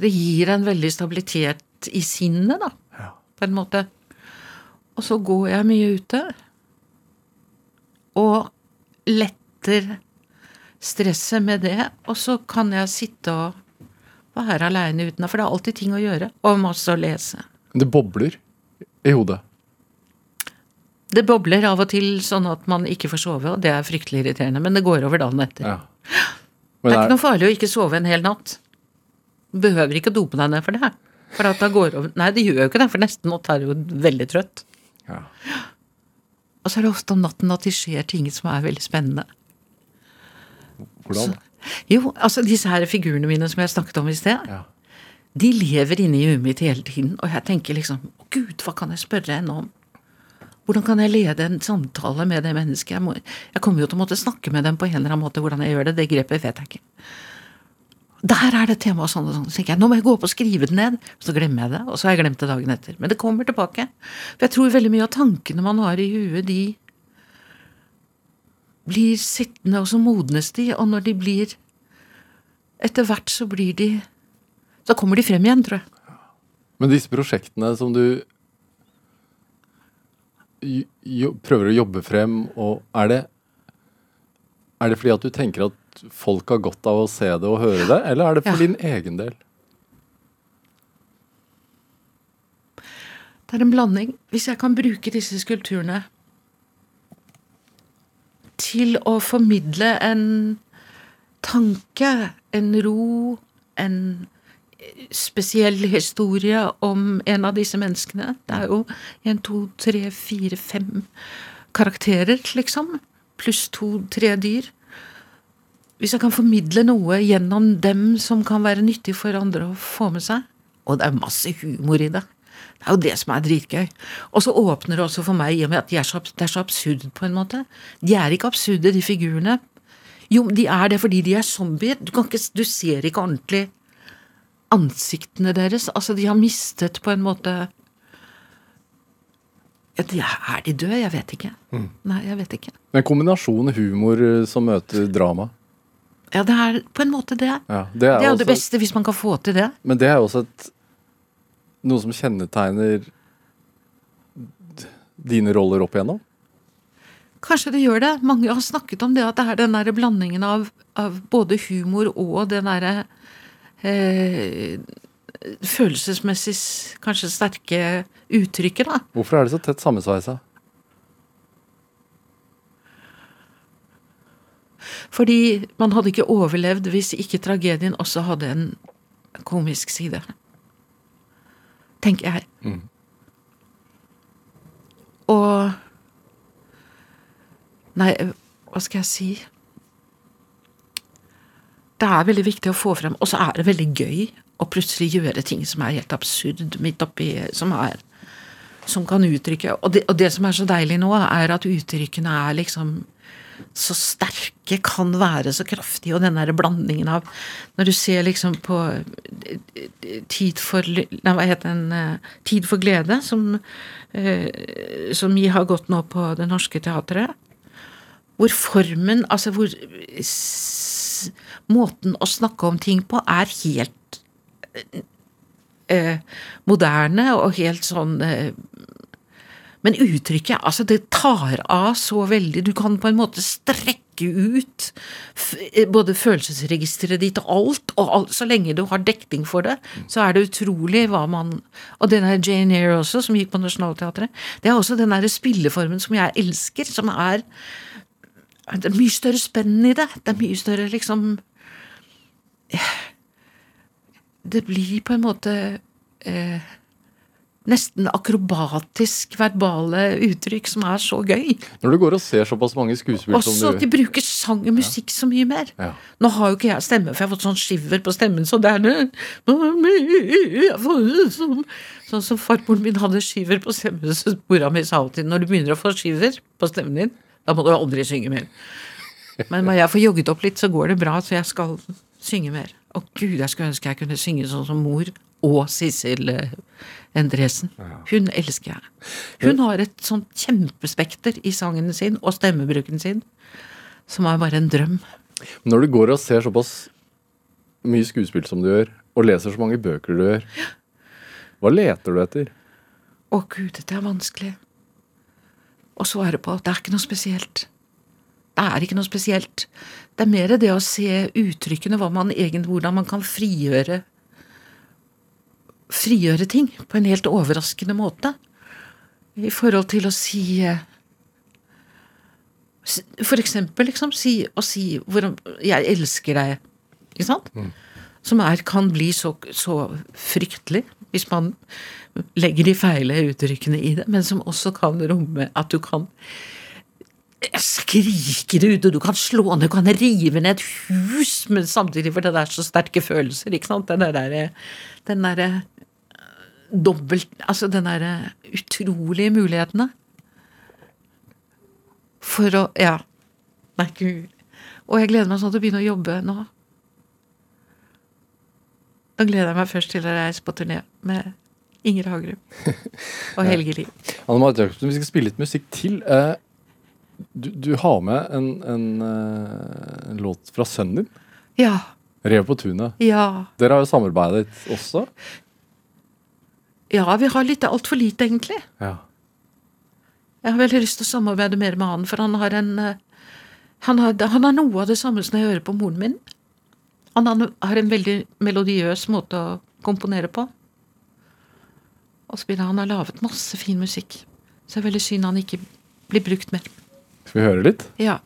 Det gir en veldig stabilitet i sinnet, da. På en måte. Og så går jeg mye ute. Og letter stresset med det. Og så kan jeg sitte og være aleine uten For det er alltid ting å gjøre. Og masse å lese. Det bobler i hodet. Det bobler av og til sånn at man ikke får sove, og det er fryktelig irriterende. Men det går over dagen etter. Ja. Det er, ikke noe farlig å ikke sove en hel natt. Du behøver ikke å dope deg ned for det. For at da går over Nei, det gjør jo ikke det, for nesten natt er du jo veldig trøtt. ja. Og så er det ofte om natten at det skjer ting som er veldig spennende. Hvordan? Jo, altså disse her figurene mine som jeg snakket om i sted, Ja. de lever inni huet mitt hele tiden, og jeg tenker liksom Å gud, hva kan jeg spørre henne om? Hvordan kan jeg lede en samtale med det mennesket? Jeg, må, jeg kommer jo til å måtte snakke med dem på en eller annen måte. Hvordan jeg gjør det, det grepet vet jeg ikke. Der er det tema sånn og sånn. Så tenker jeg, nå må jeg gå opp og skrive det ned. Så glemmer jeg det, og så har jeg glemt det dagen etter. Men det kommer tilbake. For jeg tror veldig mye av tankene man har i huet, de blir sittende, og så modnes de, og når de blir Etter hvert så blir de Så kommer de frem igjen, tror jeg. Men disse prosjektene som du prøver å jobbe frem, og er det Er det fordi at du tenker at folk har godt av å se det og høre det, eller er det for Ja. din egen del? Det er en blanding. Hvis jeg kan bruke disse skulpturene til å formidle en tanke, en ro, en spesiell historie om en av disse menneskene. Det er jo en, to, tre, fire, fem karakterer, liksom. Pluss to-tre dyr. Hvis jeg kan formidle noe gjennom dem som kan være nyttig for andre å få med seg Og det er masse humor i det. Det er jo det som er dritgøy. Og så åpner det også for meg, i og med at de er så, det er så absurd på en måte. De er ikke absurde, de figurene. Jo, de er det fordi de er zombier. Du, kan ikke, du ser ikke ordentlig ansiktene deres. Altså, de har mistet på en måte ja, er, de døde? Jeg vet ikke. Nei, jeg vet ikke. En kombinasjon humor eh, som møter drama. Ja, det er på en måte det. Ja, det er, Det er jo det beste hvis man kan få til det. Men det er jo også et, noe som kjennetegner dine roller opp igjennom. Kanskje det gjør det. Mange har snakket om det at det er den der blandingen av, av både humor og den derre eh, følelsesmessig kanskje sterke uttrykket, da. Hvorfor er det så tett sammensveisa? Fordi man hadde ikke overlevd hvis ikke tragedien også hadde en komisk side. Tenker jeg. Og Nei, hva skal jeg si? Det er veldig viktig å få frem, og så er det veldig gøy å plutselig gjøre ting som er helt absurd midt oppi Som er Som kan uttrykke Og det, og det som er så deilig nå, er at uttrykkene er liksom så sterke, kan være så kraftige, og den derre blandingen av Når du ser liksom på Tid for Nei, hva het den? eh, Tid for glede, som, eh, som har gått nå på Det Norske Teatret. Hvor formen, altså hvor Måten å snakke om ting på er helt eh, moderne og helt sånn Men uttrykket, altså det tar av så veldig. Du kan på en måte strekke ut både følelsesregisteret ditt og alt, og alt, så lenge du har dekning for det, så er det utrolig hva man Og den der Jane Eyre også, som gikk på Nationaltheatret, det er også den derre spilleformen som jeg elsker, som er Det er mye større spenn i det. Det er mye større liksom Det blir på en måte eh, nesten akrobatisk verbale uttrykk som er så gøy. Når du går og ser såpass mange skuespill som Også at de bruker sang og musikk så mye mer. Ja. Nå har jo ikke jeg stemme, for jeg har fått sånn skiver på stemmen, så det er det Sånn som farmoren min hadde skiver på stemmen, så mora mi sa alltid når du begynner å få skiver på stemmen din, da må du aldri synge mer. Men når jeg får jogget opp litt, så går det bra, så jeg skal synge mer. Å gud, jeg skulle ønske jeg kunne synge sånn som mor og Sissel eh, Endresen. Hun elsker jeg. Hun har et sånt kjempespekter i sangen sin og stemmebruken sin som er bare en drøm. Når du går og ser såpass mye skuespill som du gjør, og leser så mange bøker du gjør, hva leter du etter? Å gud, dette er vanskelig å svare på. Det er ikke noe spesielt. Det er ikke noe spesielt. Det er mer det å se uttrykkene, man hvordan man kan frigjøre Frigjøre ting på en helt overraskende måte. I forhold til å si eh, For eksempel liksom si, å si hvor, 'jeg elsker deg', ikke sant? Som er, kan bli så, så fryktelig hvis man legger de feile uttrykkene i det, men som også kan romme at du kan skrike det ut, og du kan slå ned, du kan rive ned et hus, men samtidig, for det er så sterke følelser, ikke sant? Den derre Den derre dobbelt Altså den derre utrolige mulighetene. For å Ja. Nei, gud. Og jeg gleder meg sånn til å begynne å jobbe nå. Da gleder jeg meg først til å reise på turné med Inger Hagerup og Helge Lie. Anne Marit Jacobsen, vi skal spille litt musikk til. Eh, Du, du har med en, en, eh, en låt fra sønnen din, Ja. 'Rev på tunet'. Ja. Dere har jo samarbeidet også. Ja, vi har litt altfor lite, egentlig. Ja. Jeg har veldig lyst til å samarbeide mer med han, for han har en eh, han har, han har noe av det samme som jeg hører på moren min. Han har har en veldig melodiøs måte å komponere på. Og spiller Han har laget masse fin musikk. Så det er veldig synd han ikke blir brukt mer. Skal vi høre litt? Ja.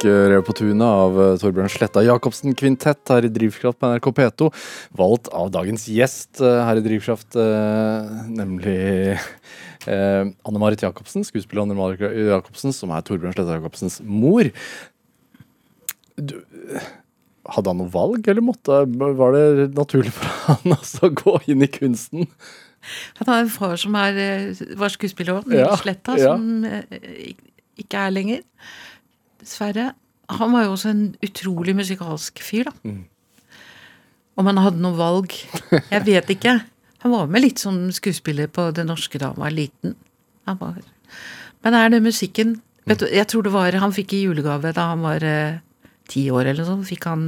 Fikk uh, Rev på tunet av uh, Torbjørn Sletta Jacobsen kvintett her i Drivkraft på NRK P2. Valgt av dagens gjest uh, her i Drivkraft, nemlig Anne Marit Jacobsen. Skuespiller Anne Marit Jacobsen, som er Torbjørn Sletta Jacobsens mor. Du, hadde han noe valg, eller måtte, var det naturlig for han å gå inn i kunsten? Han har en far som er, var skuespiller òg, ja, Sletta, ja. som ikke er lenger dessverre. Han var jo også en utrolig musikalsk fyr, da. Mm. Om han hadde noe valg. Jeg vet ikke. Han var med litt som skuespiller på Det Norske da han var liten. Han var. Men er det musikken vet du, Jeg tror det var han fikk i julegave da han var eh, ti år eller sånn. Fikk han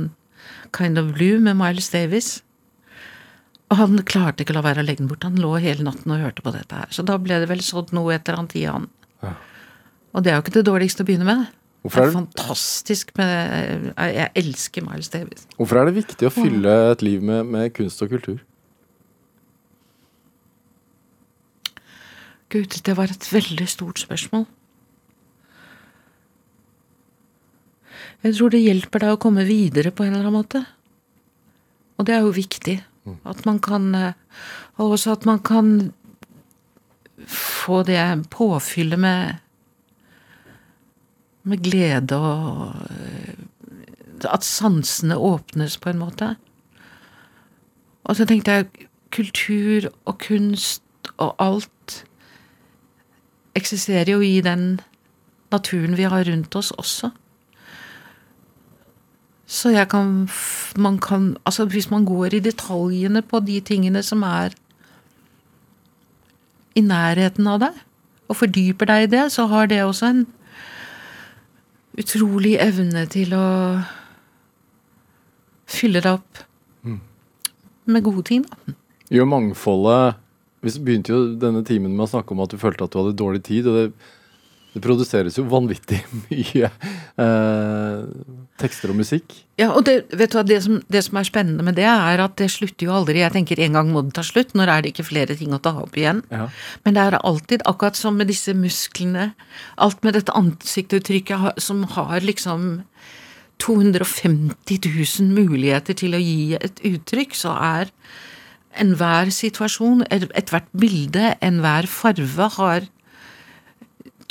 Kind of Blue med Miles Davis. Og han klarte ikke å la være å legge den bort. Han lå hele natten og hørte på dette her. Så da ble det vel sådd noe etter han tida, han. Ja. Og det er jo ikke det dårligste å begynne med. Hvorfor er det fantastisk med Jeg elsker Miles Davis. Hvorfor er det viktig å fylle et liv med, med kunst og kultur? Gud, det var et veldig stort spørsmål. Jeg tror det hjelper deg å komme videre på en eller annen måte. Og det er jo viktig. Mm. At man kan eh, Og også at man kan få det påfyllet med med glede og eh, At sansene åpnes, på en måte. Og så tenkte jeg kultur og kunst og alt eksisterer jo i den naturen vi har rundt oss også. Så jeg kan Man kan Altså, hvis man går i detaljene på de tingene som er i nærheten av deg, og fordyper deg i det, så har det også en utrolig evne til å fylle det opp mm. med gode ting. da. Jo, mangfoldet Vi begynte jo denne timen med å snakke om at du følte at du hadde dårlig tid. og det det produseres jo vanvittig mye eh, tekster og musikk. Ja, og det, vet du hva, det som, det som, er spennende med det, er at det slutter jo aldri. Jeg tenker en gang må det ta slutt. Når er det ikke flere ting å ta opp igjen? Ja. Men det er alltid, akkurat som med disse musklene, alt med dette ansiktsuttrykket som har liksom 250 000 muligheter til å gi et uttrykk, så er enhver situasjon, ethvert bilde, enhver farve har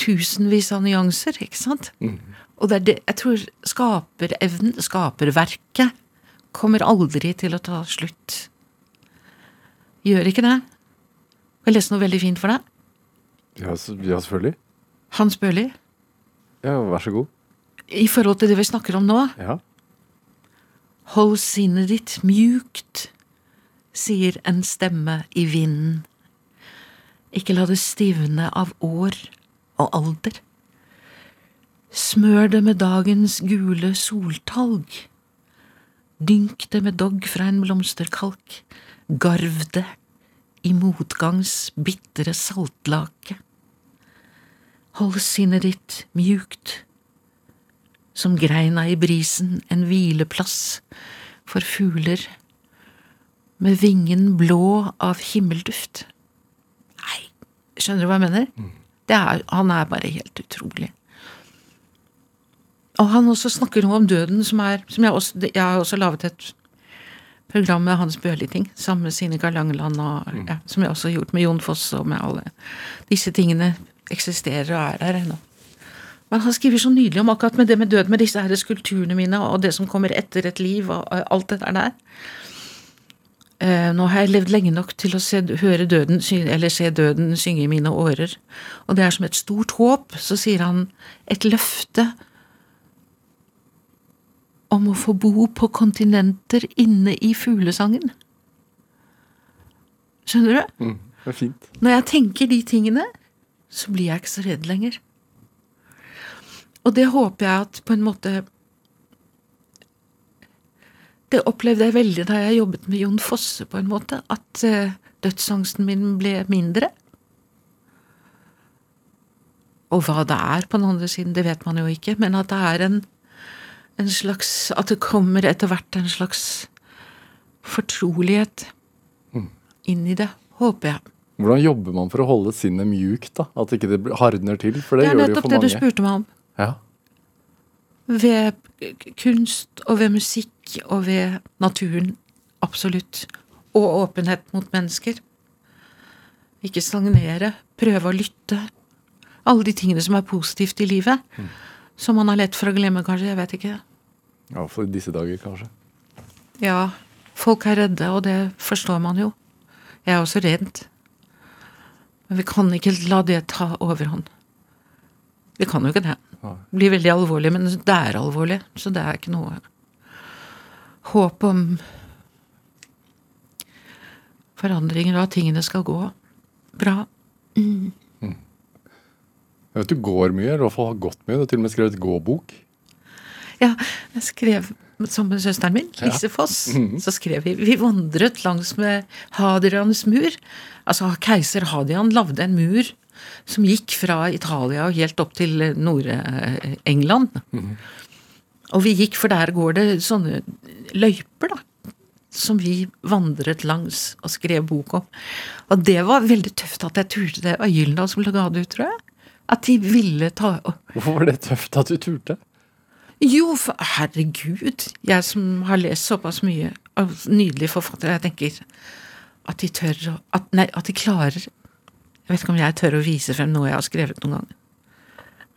tusenvis av nyanser, ikke sant? Mm. Og det er det jeg tror skaperevnen, skaperverket, kommer aldri til å ta slutt. Gjør ikke det? Vil jeg lese noe veldig fint for deg? Ja, ja selvfølgelig. Hans Børli. Ja, vær så god. I forhold til det vi snakker om nå. Ja. Hold sinnet ditt mjukt, sier en stemme i vinden. Ikke la det stivne av år og alder. Smør det med dagens gule soltalg. Dynk det med dogg fra en blomsterkalk. Garv det i motgangs bitre saltlake. Hold sinnet ditt mjukt, som greina i brisen, en hvileplass for fugler med vingen blå av himmelduft. Nei, skjønner du hva jeg mener? Er, han er bare helt utrolig. Og han også snakker noe om døden, som er som jeg, også, jeg har også laget et program med Hans Børli-ting, sammen med Sinikka Langeland, og, mm. ja, som jeg også har gjort med Jon Foss og med alle disse tingene eksisterer og er der ennå. Men han skriver så nydelig om akkurat med det med døden, med disse her skulpturene mine og det som kommer etter et liv og alt det der. Eh, nå har jeg levd lenge nok til å se, høre døden, eller se døden synge i mine årer. Og det er som et stort håp. Så sier han et løfte om å få bo på kontinenter inne i fuglesangen. Skjønner du? Mm, det er fint. Når jeg tenker de tingene, så blir jeg ikke så redd lenger. Og det håper jeg at på en måte det opplevde jeg veldig da jeg jobbet med Jon Fosse, på en måte. At uh, dødsangsten min ble mindre. Og hva det er på den andre siden, det vet man jo ikke, men at det er en, en slags At det kommer etter hvert en slags fortrolighet mm. inn i det, håper jeg. Hvordan jobber man for å holde sinnet mjukt, da? At ikke det hardner til? For det, det gjør det jo for mange. Det er nettopp det du spurte meg om. Ja. Ved kunst og ved musikk og ved naturen. Absolutt. Og åpenhet mot mennesker. Ikke stagnere. Prøve å lytte. Alle de tingene som er positivt i livet. Som man har lett for å glemme, kanskje. Jeg vet ikke. Ja, for disse dager, kanskje. Ja, folk er redde, og det forstår man jo. Jeg er også redd. Men vi kan ikke la det ta overhånd. Vi kan jo ikke det. Det blir veldig alvorlig, men det er alvorlig, så det er ikke noe håp om forandringer og at tingene skal gå bra. Jeg vet du går mye, eller i hvert fall har gått mye. Du har til og med skrevet gåbok. Ja, jeg skrev sammen med søsteren min, Lise Foss, så skrev vi Vi vandret langs med Hadrians mur. Altså, keiser Hadian lagde en mur som gikk fra Italia og helt opp til Nord-England. Og vi gikk, for der går det sånne løyper, da. Som vi vandret langs og skrev bok om. Og det var veldig tøft at jeg turte det. Det var Gyldendal som ga det ut, tror jeg. At de ville ta Hvorfor var det tøft at du turte? jo, for herregud. Jeg som har lest såpass mye av nydelige forfattere, jeg tenker at de tør å at, Nei, at de klarer Jeg vet ikke om jeg tør å vise frem noe jeg har skrevet noen gang.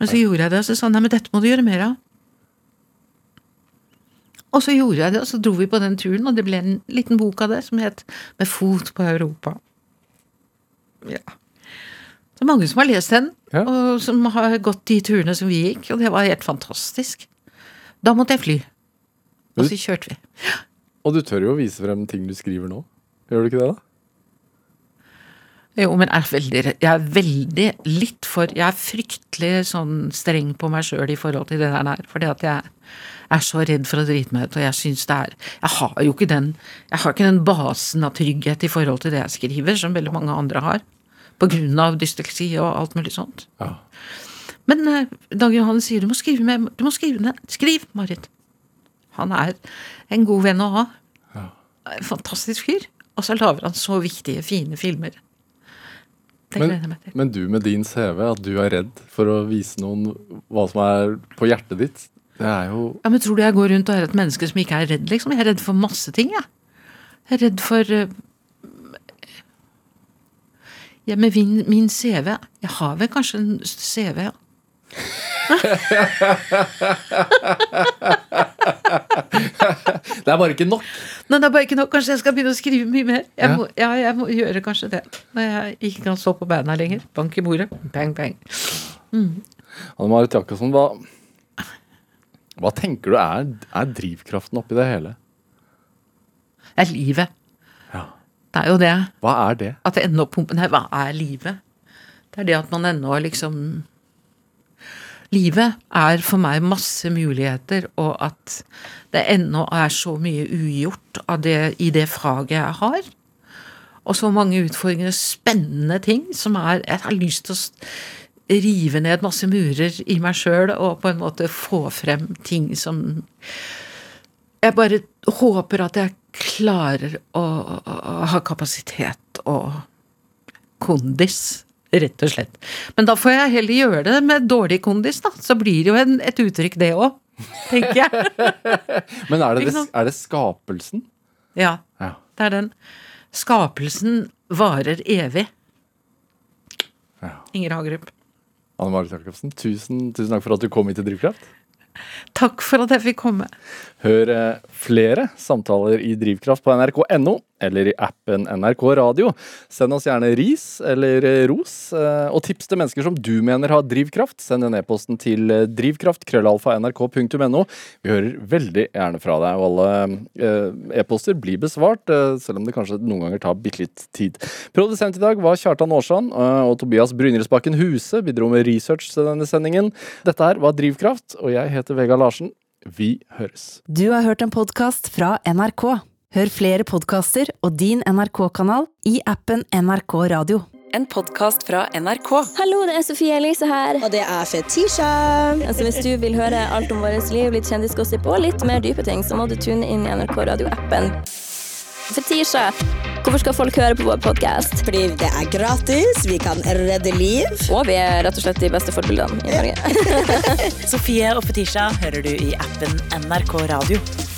Men så gjorde jeg det, og så sa han nei, men dette må du gjøre mer av. Og så gjorde jeg det, og så dro vi på den turen, og det ble en liten bok av det som het Med fot på Europa. Ja. Det er mange som har lest den, Ja. og som har gått de turene som vi gikk, og det var helt fantastisk. Da måtte jeg fly. Og så kjørte vi. Og du tør jo å vise frem ting du skriver nå. Gjør du ikke det, da? Jo, men jeg er veldig, jeg er veldig litt for Jeg er fryktelig sånn streng på meg sjøl i forhold til det der der. Fordi at jeg er så redd for å drite meg ut, og jeg syns det er Jeg har jo ikke den Jeg har ikke den basen av trygghet i forhold til det jeg skriver, som veldig mange andre har. På grunn av dysleksi og alt mulig sånt. Ja. Men eh, Dag Johanne sier du må skrive med Du må skrive ned. Skriv, Marit. Han er en god venn å ha. En fantastisk fyr. Og så lager han så viktige, fine filmer. Det gleder jeg meg til. men du med din CV, at du er redd for å vise noen hva som er på hjertet ditt, det er jo Ja, men Tror du jeg går rundt og er et menneske som ikke er redd, liksom? Jeg er redd for masse ting, jeg. Jeg er redd for eh, Ja, med min, min CV Jeg har vel kanskje en CV, ja. Det er bare ikke nok. Nei, det er bare ikke nok. Kanskje jeg skal begynne å skrive mye mer. Jeg Ja. må, ja, jeg må gjøre kanskje det. Når jeg ikke kan stå på beina lenger. Bank i bordet. Bang, bang. Anne Marit Jacobsen, hva, hva tenker du er, er drivkraften oppi det hele? Det er livet. Ja. Det er jo det. Hva er det? At det ender opp pumpen her. Hva er livet? Det er det at man ennå liksom Livet er for meg masse muligheter, og at det ennå er så mye ugjort av det, i det faget jeg har. Og så mange utfordringer, spennende ting som er Jeg har lyst til å rive ned masse murer i meg sjøl og på en måte få frem ting som Jeg bare håper at jeg klarer å, ha kapasitet og kondis, rett og slett. Men da får jeg heller gjøre det med dårlig kondis, da. Så blir det jo en, et uttrykk, det òg. Tenker jeg. Men er det, det, er det skapelsen? Ja, Ja. det er den. Skapelsen varer evig. Ja. Inger Hagerup. Anne Marit Jacobsen, tusen, tusen takk for at du kom hit til Drivkraft. Takk for at jeg fikk komme. Hør eh, flere samtaler i Drivkraft på nrk.no eller i appen NRK Radio. Send oss gjerne ris eller eh, ros, eh, og tips til mennesker som du mener har drivkraft. Send en e-posten til eh, drivkraft.krøllalfa.nrk.no. Vi hører veldig gjerne fra deg, og alle e-poster blir besvart, selv om det kanskje noen ganger tar bitte litt tid. Produsent i dag var Kjartan Aarsand, og Tobias Brynildsbakken Huse bidro med research til denne sendingen. Dette her var Drivkraft, og jeg heter Vegard Larsen. Vi høres. Du har hørt en podkast fra NRK. Hør flere podkaster og din NRK-kanal i appen NRK Radio. En podkast fra NRK. Hallo, det er Sofie Elise her. Og det er Fetisha. Altså, hvis du vil høre alt om vårt liv, litt kjendisgossip og litt mer dype ting, så må du tune inn i NRK Radio-appen. Fetisha, hvorfor skal folk høre på vår podkast? Fordi det er gratis, vi kan redde liv. Og vi er rett og slett de beste forbildene i Norge. Sofie og Fetisha hører du i appen NRK Radio.